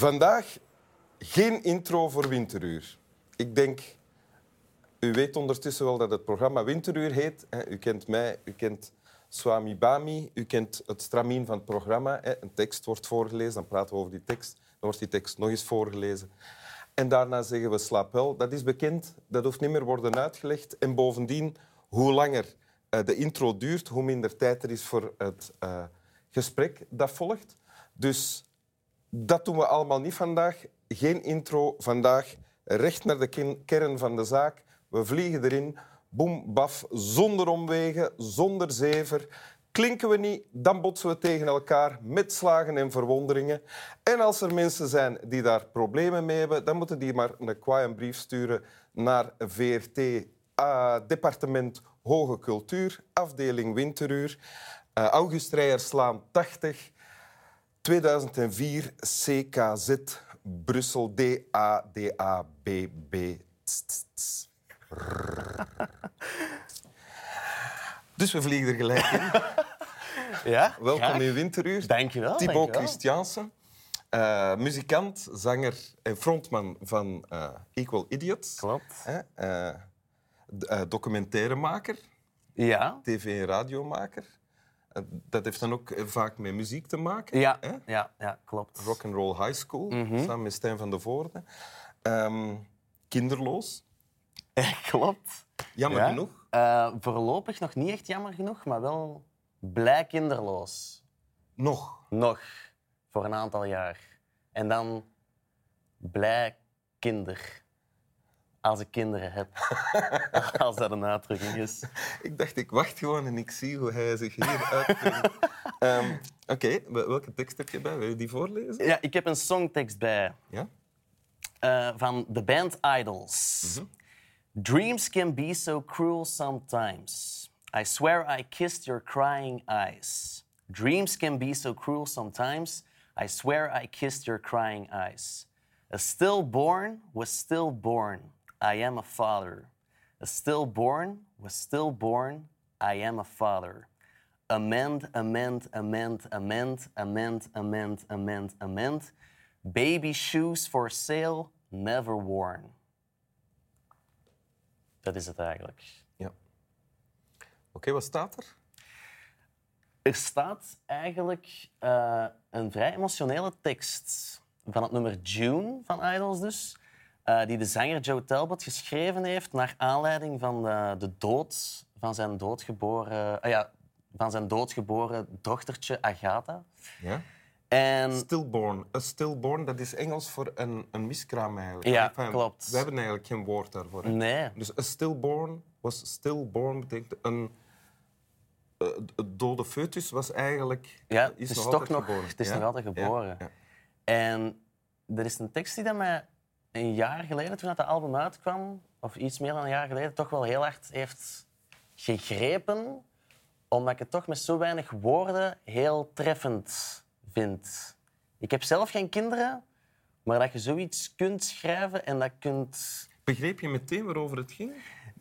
Vandaag geen intro voor Winteruur. Ik denk, u weet ondertussen wel dat het programma Winteruur heet. U kent mij, u kent Swami Bami, u kent het stramien van het programma. Een tekst wordt voorgelezen, dan praten we over die tekst. Dan wordt die tekst nog eens voorgelezen. En daarna zeggen we slaap wel. Dat is bekend, dat hoeft niet meer worden uitgelegd. En bovendien, hoe langer eh, de intro duurt, hoe minder tijd er is voor het uh, gesprek dat volgt. Dus dat doen we allemaal niet vandaag. Geen intro vandaag. Recht naar de kern van de zaak. We vliegen erin. Boem, baf, zonder omwegen, zonder zever. Klinken we niet, dan botsen we tegen elkaar met slagen en verwonderingen. En als er mensen zijn die daar problemen mee hebben, dan moeten die maar een kwaai brief sturen naar VRT, departement Hoge Cultuur, afdeling Winteruur. Uh, August Rijerslaan 80, 2004 CKZ, Brussel D-A-D-A-B-B. Dus we vliegen er gelijk in. Ja, Welkom graag. in Winteruur. Dankjewel. Thibaut dankjewel. Christiansen, eh, muzikant, zanger en frontman van eh, Equal Idiots. Klopt. D- eh, documentairemaker, Ja. tv- en radiomaker. Eh, dat heeft dan ook eh, vaak met muziek te maken. Ja, Hè? ja, ja, klopt. Rock and Roll High School, Mhm. samen met Stijn van de Voorde. Ehm, kinderloos, klopt. jammer Ja. genoeg. Eh, voorlopig nog niet echt jammer genoeg, maar wel blij kinderloos. Nog. Nog. Voor een aantal jaar. En dan blij kinder. Als ik kinderen heb. Als dat een uitdrukking is. Ik dacht, ik wacht gewoon en ik zie hoe hij zich hier uitbrengt. Ehm, Oké, wel- welke tekst heb je bij? Wil je die voorlezen? Ja, ik heb een songtekst bij. Ja? eh, van de band Idols. Dreams can be so cruel sometimes. I swear I kissed your crying eyes. Dreams can be so cruel sometimes. I swear I kissed your crying eyes. A stillborn was stillborn. I am a father. A stillborn was stillborn. I am a father. Amend, amend, amend, amend, amend, amend, amend, amend. Baby shoes for sale, never worn. Dat is het eigenlijk. Ja. Oké, wat staat er? Er staat eigenlijk eh, een vrij emotionele tekst van het nummer June van Idols dus, eh, die de zanger Joe Talbot geschreven heeft naar aanleiding van de, de dood van zijn doodgeboren, ah ja, van zijn doodgeboren dochtertje Agatha. Ja? En Stillborn. A stillborn, dat is Engels voor een, een miskraam eigenlijk. Ja, Enfin, klopt. We hebben eigenlijk geen woord daarvoor. hè. nee, Dus a stillborn was stillborn betekent een eh, het dode foetus was eigenlijk Ja, is het is nog toch altijd nog, geboren. het is Ja? nog altijd Ja, geboren. ja. En er is een tekst die dat mij een jaar geleden, toen dat album uitkwam, of iets meer dan een jaar geleden, toch wel heel hard heeft gegrepen. Omdat ik het toch met zo weinig woorden heel treffend vind. Ik heb zelf geen kinderen, maar dat je zoiets kunt schrijven en dat kunt... Begreep je meteen waarover het ging?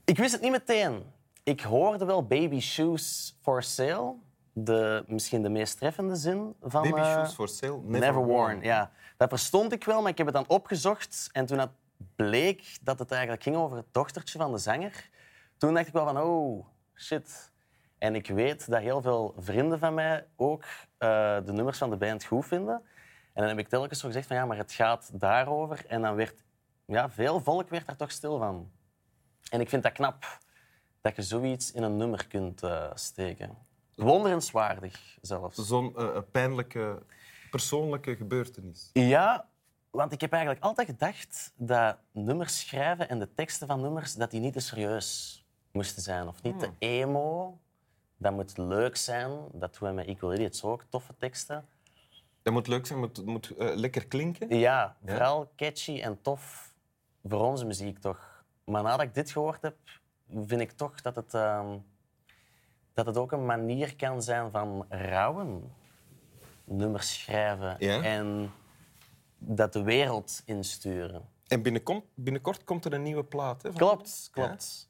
Ik wist het niet meteen. Ik hoorde wel baby shoes for sale. De, misschien de meest treffende zin van... Baby eh, shoes for sale, never, Never, worn. worn. Ja, dat verstond ik wel, maar ik heb het dan opgezocht. En toen het bleek dat het eigenlijk ging over het dochtertje van de zanger, toen dacht ik wel van, oh, shit. En ik weet dat heel veel vrienden van mij ook eh, de nummers van de band goed vinden. En dan heb ik telkens zo gezegd van, ja, maar het gaat daarover. En dan werd, ja, veel volk werd daar toch stil van. En ik vind dat knap, dat je zoiets in een nummer kunt eh, steken. Wonderenswaardig zelfs. Zo'n eh, pijnlijke, persoonlijke gebeurtenis. Ja, want ik heb eigenlijk altijd gedacht dat nummers schrijven en de teksten van nummers dat die niet te serieus moesten zijn. Of niet te emo. Dat moet leuk zijn. Dat doen we met Equal Idiots ook, toffe teksten. Dat moet leuk zijn, moet, moet eh, lekker klinken. Ja, vooral catchy en tof voor onze muziek toch. Maar nadat ik dit gehoord heb, vind ik toch dat het, ehm, dat het ook een manier kan zijn van rouwen. Nummers schrijven Ja? en dat de wereld insturen. En binnenkort, binnenkort komt er een nieuwe plaat. Hè, van- Klopt, klopt.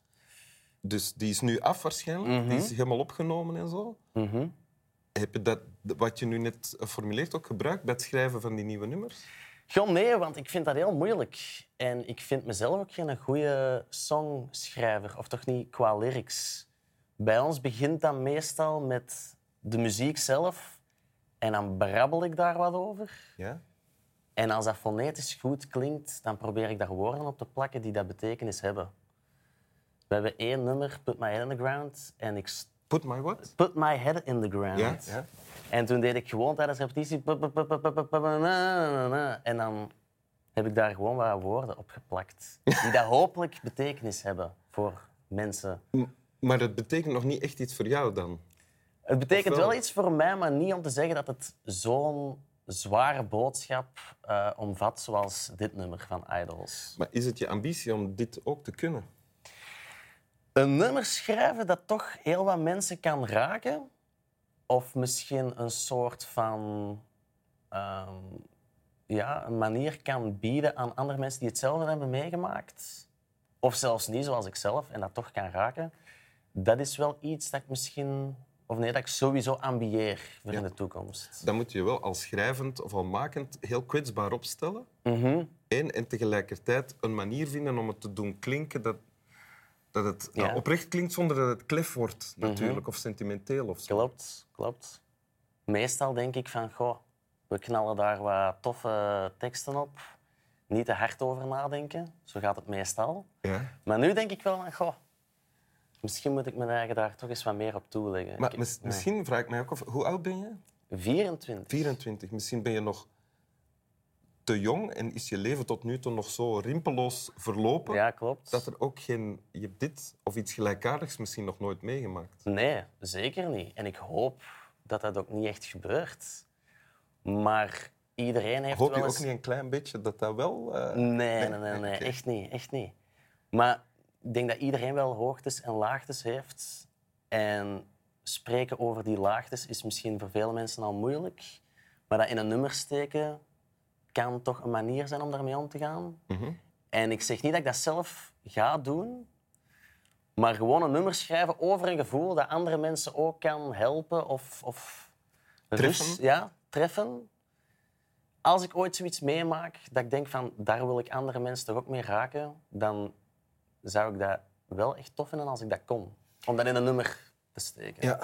Dus die is nu af waarschijnlijk. Die is helemaal opgenomen en zo. Heb je dat, wat je nu net formuleert ook gebruikt bij het schrijven van die nieuwe nummers? Gewoon nee, want ik vind dat heel moeilijk. En ik vind mezelf ook geen goede songschrijver. Of toch niet qua lyrics. Bij ons begint dat meestal met de muziek zelf. En dan brabbel ik daar wat over. Ja? En als dat fonetisch goed klinkt, dan probeer ik daar woorden op te plakken die dat betekenis hebben. We hebben één nummer, Put My Head in the Ground. En ik Put my what? Put My Head in the Ground. Ja, ja. En toen deed ik gewoon tijdens repetitie... En dan heb ik daar gewoon wat woorden op geplakt. Die dat hopelijk betekenis hebben voor mensen. Maar dat betekent nog niet echt iets voor jou dan? Het betekent wel iets voor mij, maar niet om te zeggen dat het zo'n zware boodschap eh, omvat zoals dit nummer van Idols. Maar is het je ambitie om dit ook te kunnen? Een nummer schrijven dat toch heel wat mensen kan raken. Of misschien een soort van ehm, ja, een manier kan bieden aan andere mensen die hetzelfde hebben meegemaakt. Of zelfs niet, zoals ik zelf, en dat toch kan raken. Dat is wel iets dat ik misschien... Of nee, dat ik sowieso ambieer voor in de toekomst. Dan moet je wel als schrijvend of al makend heel kwetsbaar opstellen. Mhm. En, en tegelijkertijd een manier vinden om het te doen klinken dat, dat het Ja. nou, oprecht klinkt zonder dat het klef wordt, natuurlijk, of sentimenteel of zo. Klopt, klopt. Meestal denk ik van, goh, we knallen daar wat toffe teksten op. Niet te hard over nadenken, zo gaat het meestal. Ja. Maar nu denk ik wel van, goh, misschien moet ik mijn eigen daar toch eens wat meer op toeleggen. Maar Ik- misschien vraag ik mij ook af, hoe oud ben je? 24. 24. Misschien ben je nog te jong en is je leven tot nu toe nog zo rimpelloos verlopen Ja, klopt. dat er ook geen... Je hebt dit of iets gelijkaardigs misschien nog nooit meegemaakt. Nee, zeker niet. En ik hoop dat dat ook niet echt gebeurt. Maar iedereen heeft Hoop wel je eens... ook niet een klein beetje dat dat wel... eh, Nee, nee, nee, nee, oké. echt niet, echt niet. Maar ik denk dat iedereen wel hoogtes en laagtes heeft. En spreken over die laagtes is misschien voor veel mensen al moeilijk. Maar dat in een nummer steken kan toch een manier zijn om daarmee om te gaan. Mhm. En ik zeg niet dat ik dat zelf ga doen, maar gewoon een nummer schrijven over een gevoel dat andere mensen ook kan helpen of, of Treffen? rust- ja, treffen. Als ik ooit zoiets meemaak dat ik denk van daar wil ik andere mensen toch ook mee raken, dan zou ik dat wel echt tof vinden als ik dat kon. Om dat in een nummer te steken. Ja.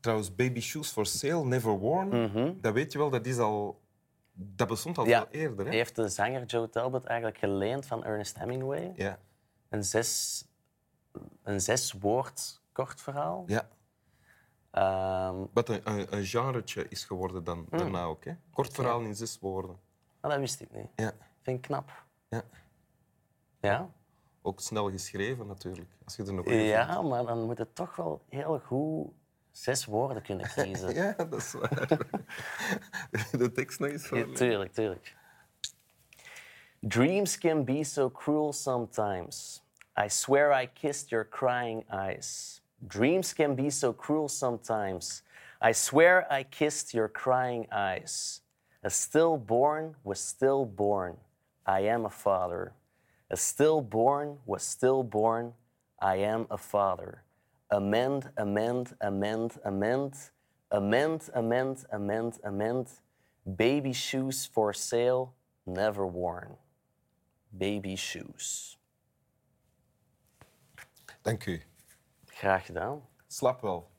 Trouwens, Baby Shoes for Sale, Never Worn, dat weet je wel, dat, is al, dat bestond al Mhm. Ja, veel eerder. Hè? heeft de zanger Joe Talbot eigenlijk geleend van Ernest Hemingway. Ja. Een zes, een zes woord kort verhaal. ja. Ehm, Wat een, een, een genretje is geworden dan, Hmm. daarna ook. Hè? Kort verhaal in zes woorden. maar dat wist ik niet. Ja. Vind ik knap. Ja. Ja? Ook snel geschreven natuurlijk. Als je er nog Ja, maar dan moet het toch wel heel goed zes woorden kunnen kiezen. Ja, dat is waar. De tekst nog eens voor Ja, tuurlijk, tuurlijk. Dreams can be so cruel sometimes. I swear I kissed your crying eyes. Dreams can be so cruel sometimes. I swear I kissed your crying eyes. A stillborn was stillborn. I am a father. A stillborn was stillborn. I am a father. Amend, amend, amend, amend. Amend, amend, amend, amend. Baby shoes for sale, never worn. Baby shoes. Dank u. Graag gedaan. Slap wel.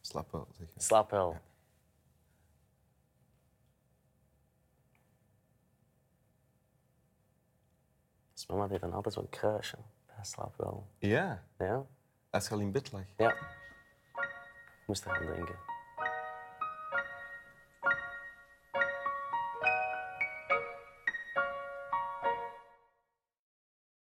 Slap wel, zeg je. Slaap wel. Dus mama deed dan altijd zo'n kruisje. Hij slaapt wel. Ja, Ja? als je al in bed lag. Ja. Ik moest eraan denken.